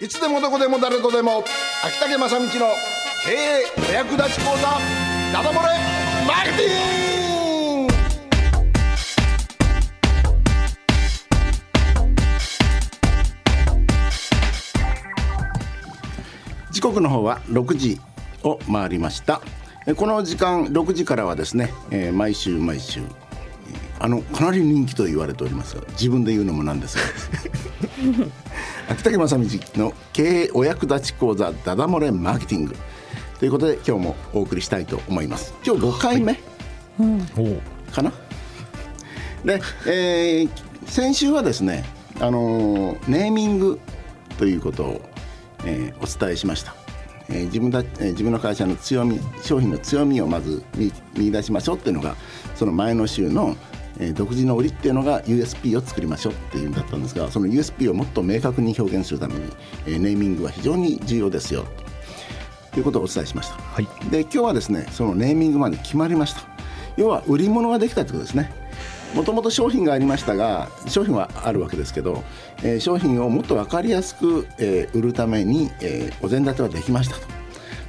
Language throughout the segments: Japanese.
いつでもどこでも誰とでも。秋竹正道の経営お役立ち講座ダダ漏れマーケティング。時刻の方は6時を回りました。えこの時間6時からはですね、えー毎週毎週えーあのかなり人気と言われておりますが自分で言うのもなんですが 秋竹正道の経営お役立ち講座ダダ漏れマーケティングということで今日もお送りしたいと思います。今日5回目かな、で、えー先週はですねあのーネーミングということを、えーお伝えしました、えー自分だ、えー自分の会社の強み商品の強みをまず見見出しましょうっていうのがその前の週の、えー独自の売りっていうのが USP を作りましょうっていうんだったんですがその USP をもっと明確に表現するために、えーネーミングは非常に重要ですよ。ということをお伝えしました、はい。で今日はですねそのネーミングまで決まりました。要は売り物ができたということですね。もともと商品がありましたが商品はあるわけですけど、えー商品をもっと分かりやすく、えー売るために、えーお膳立てはできましたと。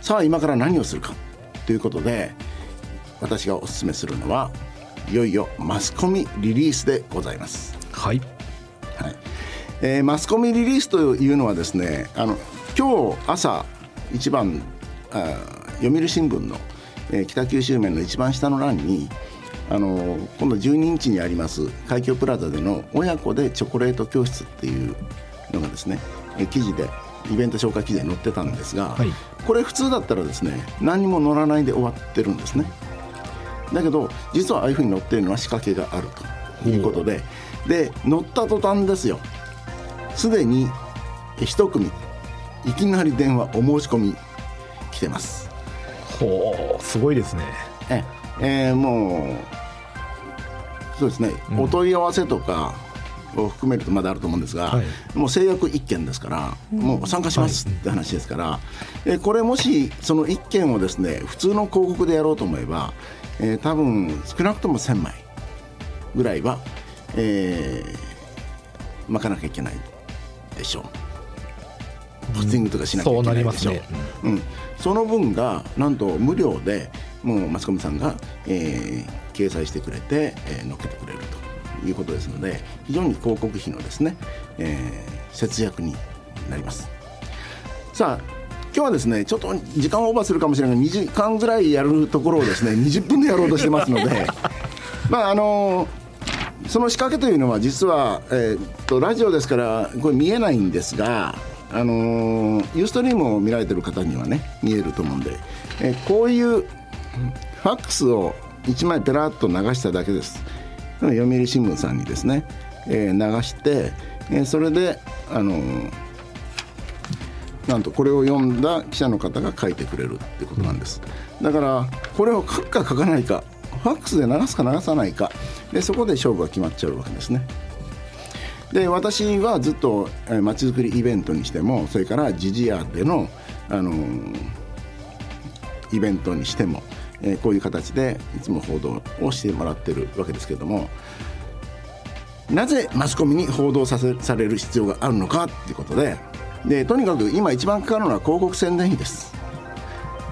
さあ今から何をするかということで私がお勧めするのはいよいよマスコミリリースでございます。はい。はい。えーマスコミリリースというのはですねあの今日朝一番あー読売新聞の、えー北九州面の一番下の欄にあの今度12日にあります海峡プラザでの親子でチョコレート教室っていうのがですね、えー記事でイベント紹介記事で載ってたんですが、はい。これ普通だったらですね何にも載らないで終わってるんですね。だけど実はああいうふうに載ってるのは仕掛けがあるということで。で載った途端ですよ。すでに一組いきなり電話お申し込み来てます。ほうすごいですね。ええーもうそうですね、うん。お問い合わせとかを含めるとまだあると思うんですが、はい。もう制約1件ですから、もう参加しますって話ですから、えーこれもしその1件をですね普通の広告でやろうと思えば、えー多分少なくとも1000枚ぐらいは、えー巻かなきゃいけないでしょう。ポスティングとかしなきゃいけないでしょうん、その分がなんと無料でもうマスコミさんが、えー掲載してくれて、えー載っけてくれるということですので非常に広告費のですね、えー節約になります。さあ今日はですねちょっと時間オーバーするかもしれないが2時間ぐらいやるところをですね20分でやろうとしてますので。まああのその仕掛けというのは実は、えーっとラジオですからこれ見えないんですが、あのーユーストリームを見られてる方にはね見えると思うんで、えーこういうファックスを1枚ペラッと流しただけです。読売新聞さんにですね、えー流して、えーそれで、あのーなんとこれを読んだ記者の方が書いてくれるってことなんです。だからこれを書くか書かないかファックスで流すか流さないか。でそこで勝負が決まっちゃうわけですね。で私はずっとまちづくりイベントにしてもそれからジジアでの、あのイベントにしても、えこういう形でいつも報道をしてもらってるわけですけどもなぜマスコミに報道させされる必要があるのかっていうことででとにかく今一番かかるのは広告宣伝費です。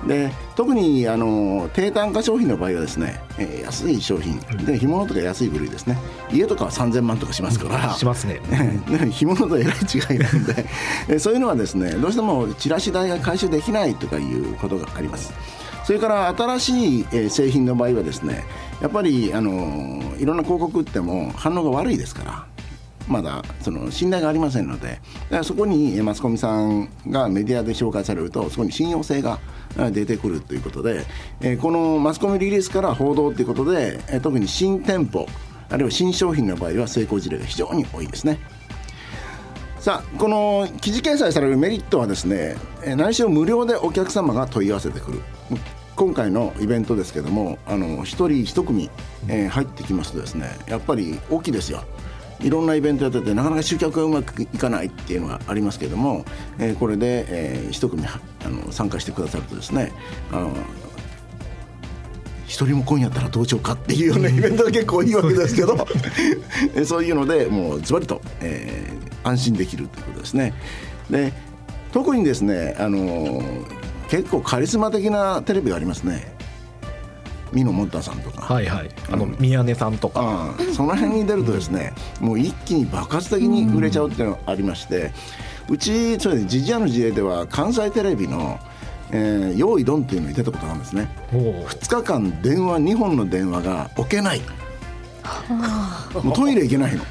で特にあの低単価商品の場合はですね、えー安い商品。で干物とか安い部類ですね。家とかは3000万とかしますから、しますね。ね干物とえらい違いなんで。えそういうのはですねどうしてもチラシ代が回収できないとかいうことがあります。それから新しいえー製品の場合はですねやっぱりあのいろんな広告打っても反応が悪いですからまだその信頼がありませんのでだからそこにマスコミさんがメディアで紹介されるとそこに信用性が出てくるということで、えーこのマスコミリリースから報道ということで、え特に新店舗あるいは新商品の場合は成功事例が非常に多いですね。さあこの記事掲載されるメリットはですねえー何しろ無料でお客様が問い合わせてくる今回のイベントですけどもあの1人1組、えー入ってきますとですねやっぱり大きいですよいろんなイベントやっててなかなか集客がうまくいかないっていうのがありますけども、えーこれで、えー一組はあの参加してくださるとですねあの一人も今夜やったらどうしようかっていうようなイベントが結構いいわけですけどえそういうのでもうズバリと、えー安心できるということですね。で特にですねあの結構カリスマ的なテレビがありますね美濃もんたさんとか。はいはい。あの、宮根さんとか、うん、その辺に出るとですね、もう一気に爆発的に売れちゃうっていうのがありまして、うちそれでジジアの事例では関西テレビの「えー、用意ドン」っていうのに出たことがあるんですね。2日間電話2本の電話が置けない。もうトイレ行けないの。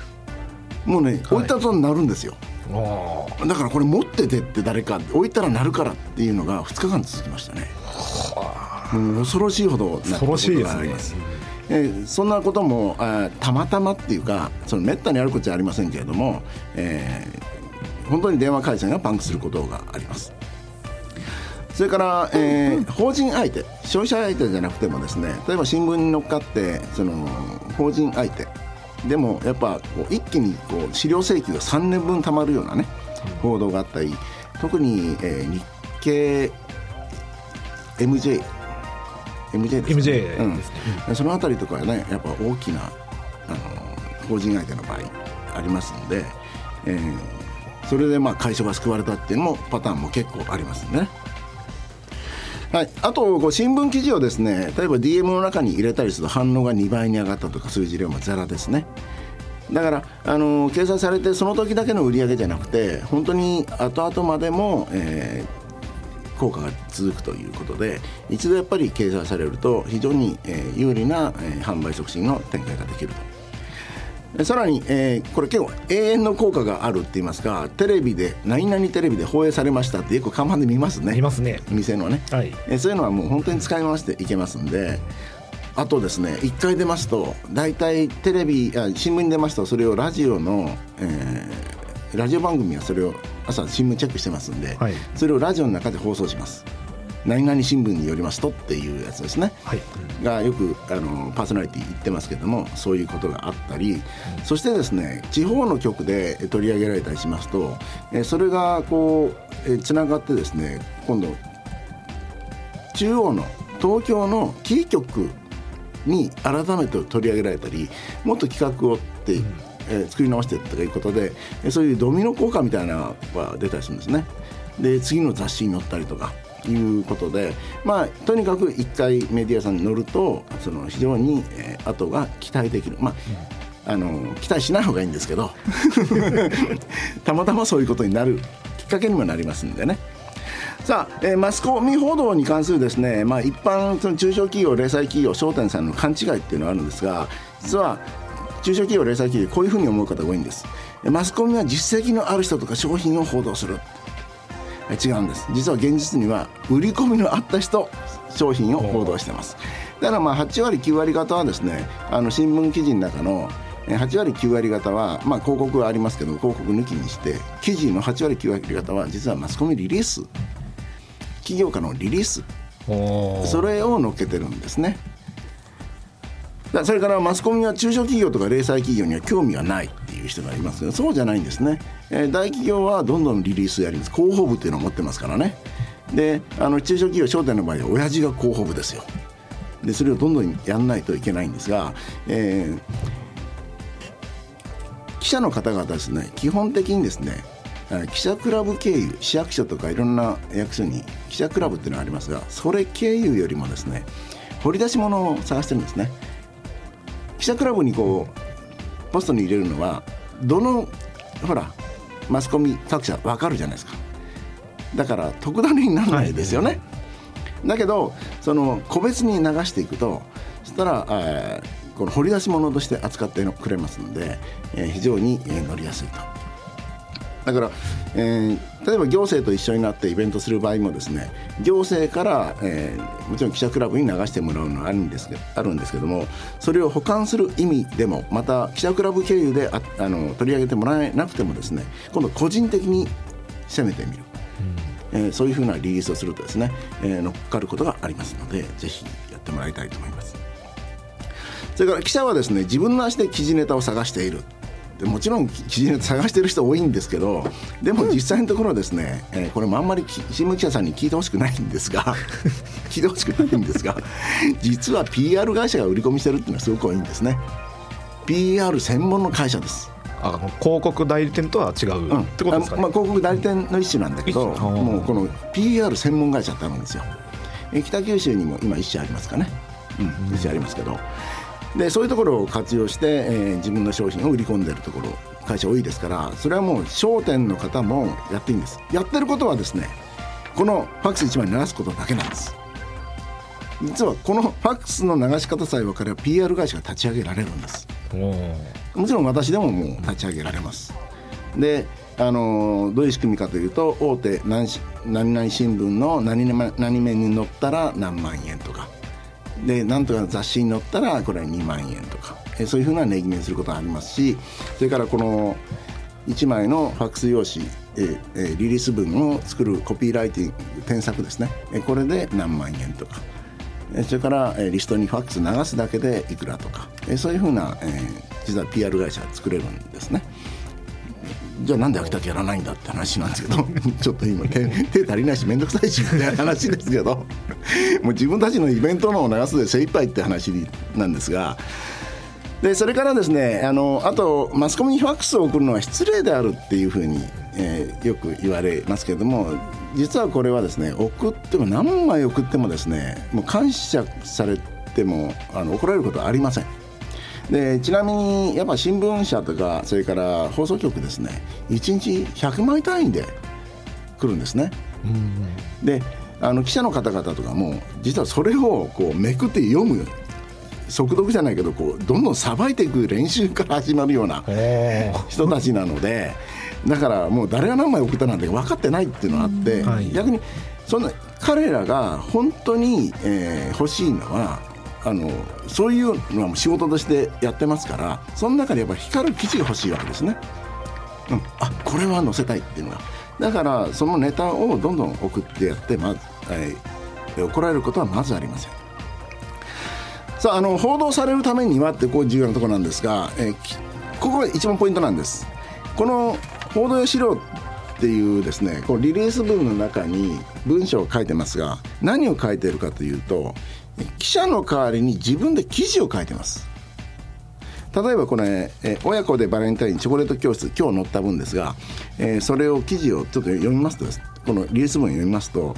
もうね、置いたとになるんですよ。だからこれ持っててって誰か置いたらなるからっていうのが2日間続きましたね恐ろしいほど恐ろしいですね。えー、そんなこともあたまたまっていうかそのめったにあることじゃありませんけれども、えー、本当に電話回線がパンクすることがあります。それから、えー、法人相手消費者相手じゃなくてもですね例えば新聞に乗っかってその法人相手でもやっぱこう一気にこう資料請求が3年分たまるようなね報道があったり特に、えー、日経 MJ MJ ですね。MJ うん、うん、そのあたりとかはねやっぱ大きなあの法人相手の場合ありますので、えー、それでまあ会社が救われたっていうのもパターンも結構ありますね。はい、あとこう新聞記事をですね例えば DM の中に入れたりすると反応が2倍に上がったとかそういう事例もざらですね。だからあの掲載されてその時だけの売り上げじゃなくて本当に後々までも、えー、効果が続くということで一度やっぱり掲載されると非常に、えー、有利な、えー、販売促進の展開ができると。さらに、えー、これ結構永遠の効果があるって言いますかテレビで何々テレビで放映されましたってよく看板で見ますね。見ますね。店のね、はい、えー、そういうのはもう本当に使い回していけますんであとですね1回出ますと大体テレビあ新聞に出ますとそれをラジオの、えー、ラジオ番組はそれを朝新聞チェックしてますんで、はい、それをラジオの中で放送します。何々新聞によりますとっていうやつですね、はい、がよくあのパーソナリティ言ってますけどもそういうことがあったり、そしてですね地方の局で取り上げられたりしますと、えそれがこうつながってですね今度中央の東京のキー局に改めて取り上げられたりもっと企画をって、うん、えー、作り直してとかいうことでそういうドミノ効果みたいなのが出たりするんですね。で次の雑誌に載ったりとかいうことで、まあ、とにかく1回メディアさんに乗るとその非常に、えー、後が期待できる。まああの期待しない方がいいんですけど たまたまそういうことになるきっかけにもなりますんでね。さあ、えー、マスコミ報道に関するですね、まあ、一般その中小企業零細企業商店さんの勘違いっていうのがあるんですが実は中小企業零細企業こういうふうに思う方が多いんです。マスコミは実績のある人とか商品を報道する。違うんです。実は現実には売り込みのあった人商品を報道してます。だからまあ8割9割方はですねあの新聞記事の中の8割9割方は、まあ、広告はありますけど広告抜きにして記事の8割9割方は実はマスコミリリース。企業からのリリース。それを載っけてるんですねそれからマスコミは中小企業とか零細企業には興味がないっていう人がいますけどそうじゃないんですね、えー、大企業はどんどんリリースやります。広報部っていうのを持ってますからね。であの中小企業商店の場合は親父が広報部ですよ。でそれをどんどんやんないといけないんですが、えー、記者の方々ですね基本的にですね記者クラブ経由市役所とかいろんな役所に記者クラブっていうのがありますがそれ経由よりもですね掘り出し物を探してるんですね。記者クラブにこうポストに入れるのはどのほらマスコミ各社分かるじゃないですか。だから特ダネにならないですよね、はい、だけどその個別に流していくとそしたら、えー、この掘り出し物として扱ってくれますので、えー、非常に乗りやすいと。だから、えー、例えば行政と一緒になってイベントする場合もですね行政から、えー、もちろん記者クラブに流してもらうのはあるんですあるんですけどもそれを保管する意味でもまた記者クラブ経由でああの取り上げてもらえなくてもですね今度個人的に攻めてみる。うん、えー、そういうふうなリリースをするとですね、えー、乗っかることがありますのでぜひやってもらいたいと思います。それから記者はですね自分の足で記事ネタを探しているもちろん記事ネタ探してる人多いんですけどでも実際のところですね、えー、これもあんまり新聞記者さんに聞いてほしくないんですが 聞いてほしくないんですが実は PR 会社が売り込みしてるっていうのはすごく多いんですね。PR 専門の会社です。あの広告代理店とは違う、うん、ってことですかね、まあ、広告代理店の一種なんだけどもうこの PR 専門会社ってあるんですよ。え北九州にも今一社ありますかね、うん、一社ありますけどでそういうところを活用して、えー自分の商品を売り込んでるところ会社多いですからそれはもう商店の方もやっていいんです。やってることはですねこのファックス1枚流すことだけなんです。実はこのファックスの流し方さえ分かれば PR 会社が立ち上げられるんです。もちろん私でももう立ち上げられます。であのどういう仕組みかというと大手何し何々新聞の何々何面に載ったら何万円とかでなんとか雑誌に載ったらこれは2万円とか。えそういうふうな値決めすることがありますしそれからこの1枚のファックス用紙ええリリース文を作るコピーライティング添削ですね。えこれで何万円とか。えそれからえリストにファックス流すだけでいくらとか。えそういうふうな、え実は PR 会社作れるんですね。じゃあなんで秋田県やらないんだって話なんですけど。ちょっと今手手足りないし面倒くさいしみたいな話ですけど。もう自分たちのイベントのを流すで精一杯って話なんですがでそれからですねあのあとマスコミにファックスを送るのは失礼であるっていうふうに、えーよく言われますけれども実はこれはですね送っても何枚送ってもですねもう感謝されてもあの怒られることはありません。でちなみにやっぱ新聞社とかそれから放送局ですね1日100枚単位で来るんですね。であの記者の方々とかも実はそれをこうめくって読む速読じゃないけどこうどんどんさばいていく練習から始まるような人たちなのでだからもう誰が何枚送ったなんて分かってないっていうのがあって、はい。逆にそんな彼らが本当に、えー欲しいのはあのそういうのは仕事としてやってますからその中でやっぱ光る記事が欲しいわけですね。うん、あこれは載せたいっていうのがだからそのネタをどんどん送ってやってまず、え怒られることはまずありません。さああの報道されるためにはってこう重要なところなんですが、えーここが一番ポイントなんですこの報道用資料っていうですねこのリリース文の中に文章を書いてますが何を書いてるかというと記者の代わりに自分で記事を書いてます例えばこれ、え親子でバレンタインチョコレート教室今日載った分ですが、えーそれを記事をちょっと読みますとです。このリリース文を読みますと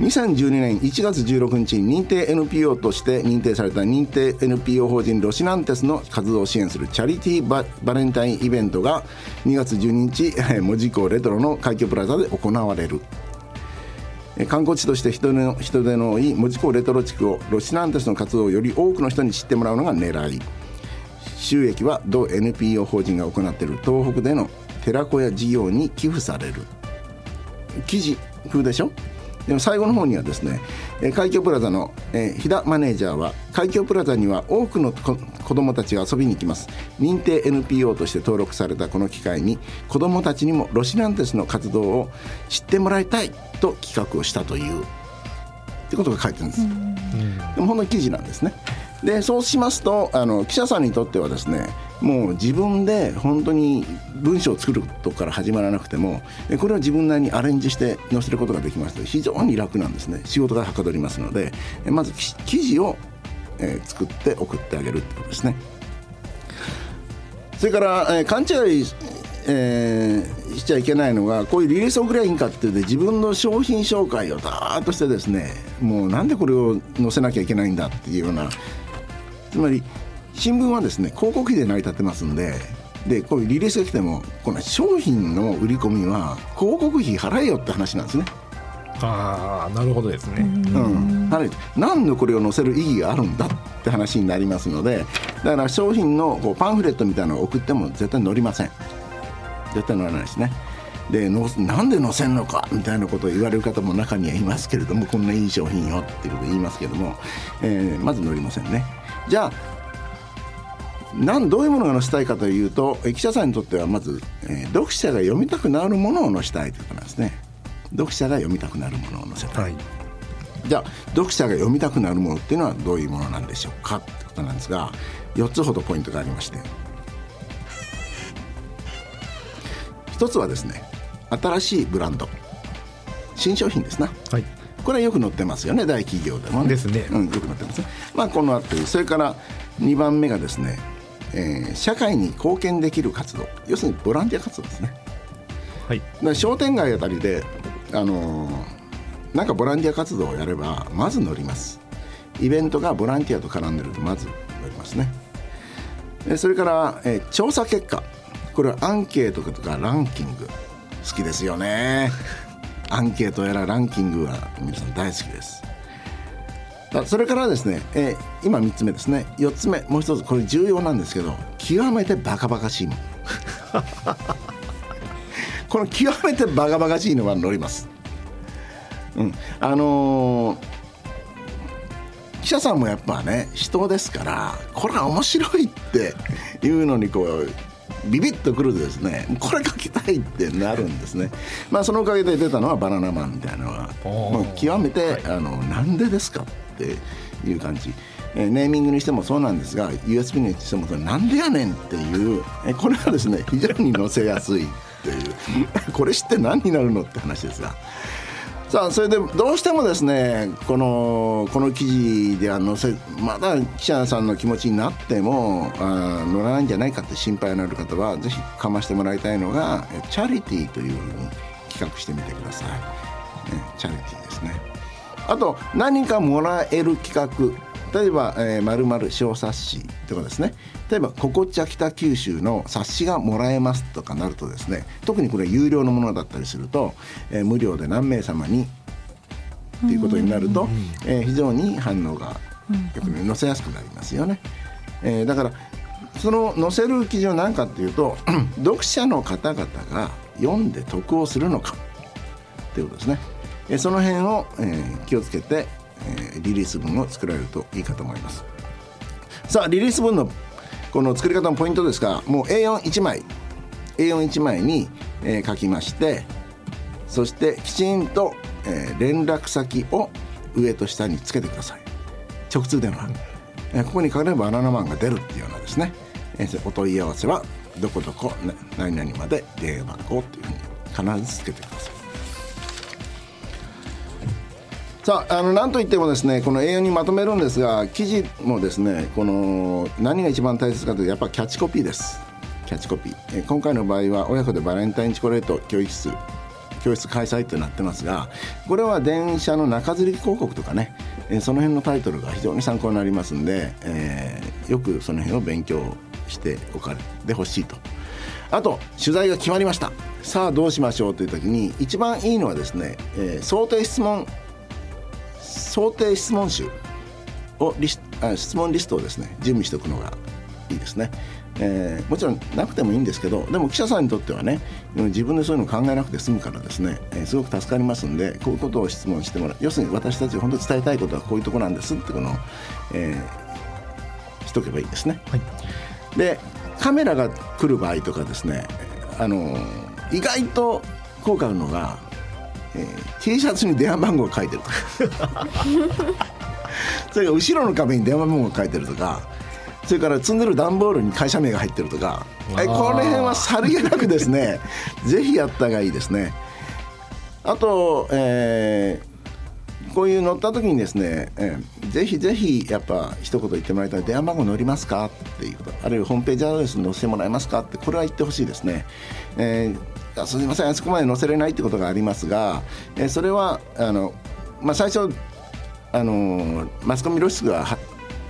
2012年1月16日に認定 NPO として認定された認定 NPO 法人ロシナンテスの活動を支援するチャリティーババレンタインイベントが2月12日えー門司港レトロの海峡プラザで行われる。観光地として人手の人手の多い門司港レトロ地区をロシナンテスの活動をより多くの人に知ってもらうのが狙い。収益は同 NPO 法人が行っている東北での寺子屋事業に寄付される。記事風でしょ？でも最後の方にはですねえー海峡プラザの、えー、飛田マネージャーは海峡プラザには多くのこ子どもたちが遊びに来ます。認定 NPO として登録されたこの機会に子どもたちにもロシナンテスの活動を知ってもらいたいと企画をしたという。ってことが書いてるんです、でもほんの記事なんですねでそうしますとあの記者さんにとってはですねもう自分で本当に文章を作ることから始まらなくてもこれは自分なりにアレンジして載せることができますので非常に楽なんですね。仕事がはかどりますのでまず記事を、え作って送ってあげるってことですね。それから、えー勘違いえーしちゃいけないのがこういうリリース送りゃいいんかっていうで自分の商品紹介をダーッとしてですねもうなんでこれを載せなきゃいけないんだっていうようなつまり新聞はですね広告費で成り立ってますんででこういうリリースが来てもこの商品の売り込みは広告費払えよって話なんですね。ああなるほどですね、うん、払え何のこれを載せる意義があるんだって話になりますのでだから商品のこうパンフレットみたいなのを送っても絶対載りません。絶対載らないですね。でのなんで載せんのかみたいなことを言われる方も中にはいますけれどもこんないい商品よっていうことを言いますけれども、えーまず載りませんねじゃあなんどういうものが載せたいかというとえ記者さんにとってはまず、えー読者が読みたくなるものを載せたいということなんですね。読者が読みたくなるものを載せたい、はい。じゃあ読者が読みたくなるものっていうのはどういうものなんでしょうかってことなんですが4つほどポイントがありまして。一つはですね新しいブランド。新商品ですな。はいこれはよく載ってますよね大企業でもね。ですね。うん、よく載ってますね。まあこのあたりそれから2番目がですねえー社会に貢献できる活動。要するにボランティア活動ですね。はい。だ商店街あたりで、あのーなんかボランティア活動をやればまず乗ります。イベントがボランティアと絡んでるとまず乗りますね。でそれから、えー調査結果。これはアンケートとかランキング。好きですよねアンケートやらランキングは皆さん大好きです。それからですね、えー今3つ目ですね。4つ目もう一つこれ重要なんですけど極めてバカバカしいもの。この極めてバカバカしいのは乗ります。うん。あのー記者さんもやっぱね人ですからこれは面白いっていうのにこうビビッとくるとですねこれ書きたいってなるんですね。まあそのおかげで出たのはバナナマンみたいなのはもう極めて、あのなんでですかっていう感じ。えーネーミングにしてもそうなんですが USB にしてもそれなんでやねんっていうえこれはですね非常に載せやすいっていう。これ知って何になるのって話ですがさあそれでどうしてもですねこのこの記事では載せまだ記者さんの気持ちになってもあ載らないんじゃないかって心配のある方はぜひかましてもらいたいのがチャリティーというふうに企画してみてください、ねチャリティーですね。あと何かもらえる企画例えば「えー、〇〇小冊子」とかですね例えば「ここちゃ北九州の冊子がもらえます」とかなるとですね特にこれ有料のものだったりすると、えー無料で何名様にっていうことになると、えー非常に反応が逆に載せやすくなりますよね。えーだからその載せる基準は何かっていうと 読者の方々が読んで得をするのかっていうことですね。えーその辺を、えー気をつけて、えリリース文を作られるといいかと思います。さあリリース文のこの作り方のポイントですがもう A41 枚。A41 枚に、えー書きましてそしてきちんと、えー連絡先を上と下につけてください。直通電話、えーここにかかればバナナマンが出るっていうようなですね、えーお問い合わせはどこどこ何々まで電話番号っていうふうに必ずつけてください。さああのなんといってもですねこの A4 にまとめるんですが記事もですねこの何が一番大切かというとやっぱキャッチコピーです。キャッチコピー、え今回の場合は親子でバレンタインチョコレート教室教室開催ってなってますがこれは電車の中吊り広告とかね、えその辺のタイトルが非常に参考になりますんで、えーよくその辺を勉強しておかれてほしいと。あと取材が決まりました。さあどうしましょうという時に一番いいのはですね、えー想定質問想定質問集をリスあ質問リストをですね準備しておくのがいいですね、えーもちろんなくてもいいんですけどでも記者さんにとってはね自分でそういうの考えなくて済むからですね、えーすごく助かりますんでこういうことを質問してもらう。要するに私たちが本当に伝えたいことはこういうところなんですってこの、えーしとけばいいですね。はい。でカメラが来る場合とかですねあの意外と効果あるのが、えー T シャツに電話番号が書いてるとか。それから後ろの壁に電話番号が書いてるとか。それから積んでる段ボールに会社名が入ってるとか。えこの辺はさりげなくですね ぜひやった方がいいですね。あと、えーこういう乗った時にですね、えーぜひぜひやっぱ一言言ってもらいたい。電話番号乗りますか？っていうこと。あるいはホームページアドレスに載せてもらえますか？ってこれは言ってほしいですね。えーあすみませんあそこまで載せれないってことがありますが、えーそれはあの、まあ、最初あのマスコミ露出が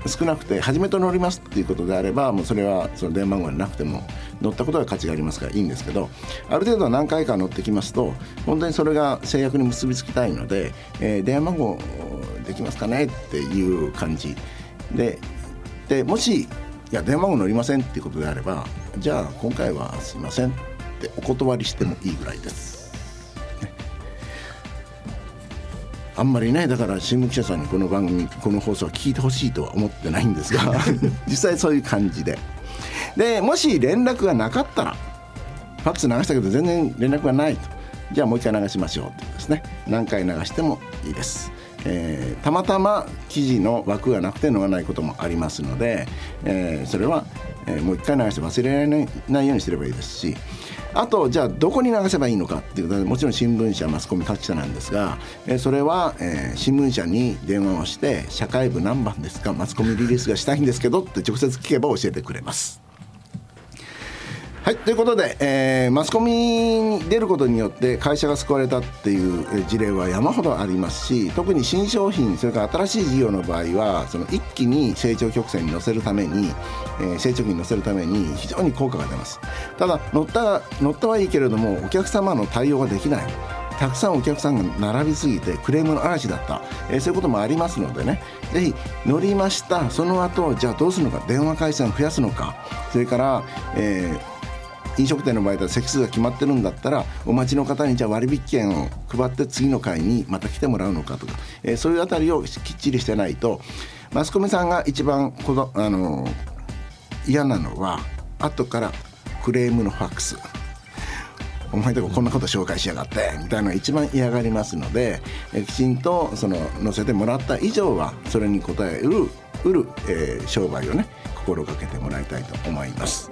少なくて初めと乗りますっていうことであればもうそれはその電話番号がなくても乗ったことが価値がありますからいいんですけどある程度何回か乗ってきますと本当にそれが制約に結びつきたいので、えー電話番号できますかねっていう感じ。ででもしいや電話番号乗りませんっていうことであればじゃあ今回はすいません。ってお断りしてもいいぐらいです。あんまりねだから新聞記者さんにこの番組この放送は聞いてほしいとは思ってないんですが 実際そういう感じで。でもし連絡がなかったらファックス流したけど全然連絡がないと。じゃあもう一回流しましょうってですね。何回流してもいいです、えーたまたま記事の枠がなくて乗らないこともありますので、えーそれは、えーもう一回流して忘れられないないようにすればいいですしあとじゃあどこに流せばいいのかっていうこともちろん新聞社マスコミ各社なんですが、えそれは、えー新聞社に電話をして社会部何番ですかマスコミリリースがしたいんですけどって直接聞けば教えてくれます。はいということで、えー、マスコミに出ることによって会社が救われたっていう事例は山ほどありますし特に新商品それから新しい事業の場合はその一気に成長曲線に乗せるために、えー、成長期に乗せるために非常に効果が出ます。ただ乗った乗ったはいいけれどもお客様の対応ができない。たくさんお客さんが並びすぎてクレームの嵐だった、えー、そういうこともありますのでね。ぜひ乗りました。その後じゃあどうするのか。電話回線を増やすのか。それから、えー飲食店の場合だ席数が決まってるんだったらお待ちの方にじゃあ割引券を配って次の回にまた来てもらうのかとか、えー、そういうあたりをきっちりしてないとマスコミさんが一番この、あの嫌なのは後からクレームのファックス。お前とここんなこと紹介しやがってみたいなのが一番嫌がりますのでえきちんとその載せてもらった以上はそれに応えるうる、えー、商売をね心がけてもらいたいと思います。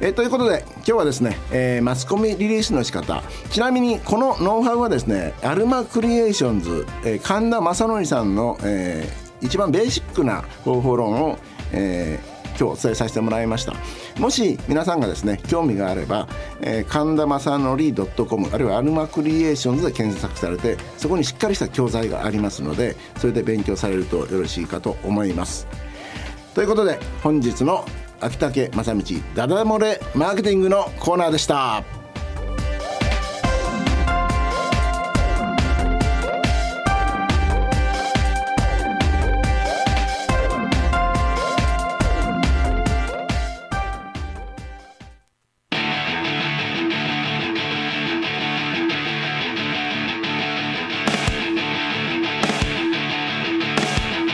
えー、ということで今日はですね、えー、マスコミリリースの仕方。ちなみにこのノウハウはですねアルマクリエーションズ、えー、神田昌典さんの、えー、一番ベーシックな方法論を、えー今日お伝えさせてもらいました。もし皆さんがですね興味があれば、えー、神田昌典 .com あるいはアルマクリエーションズで検索されてそこにしっかりした教材がありますのでそれで勉強されるとよろしいかと思います。ということで本日の秋竹正道ダダ漏れマーケティングのコーナーでした。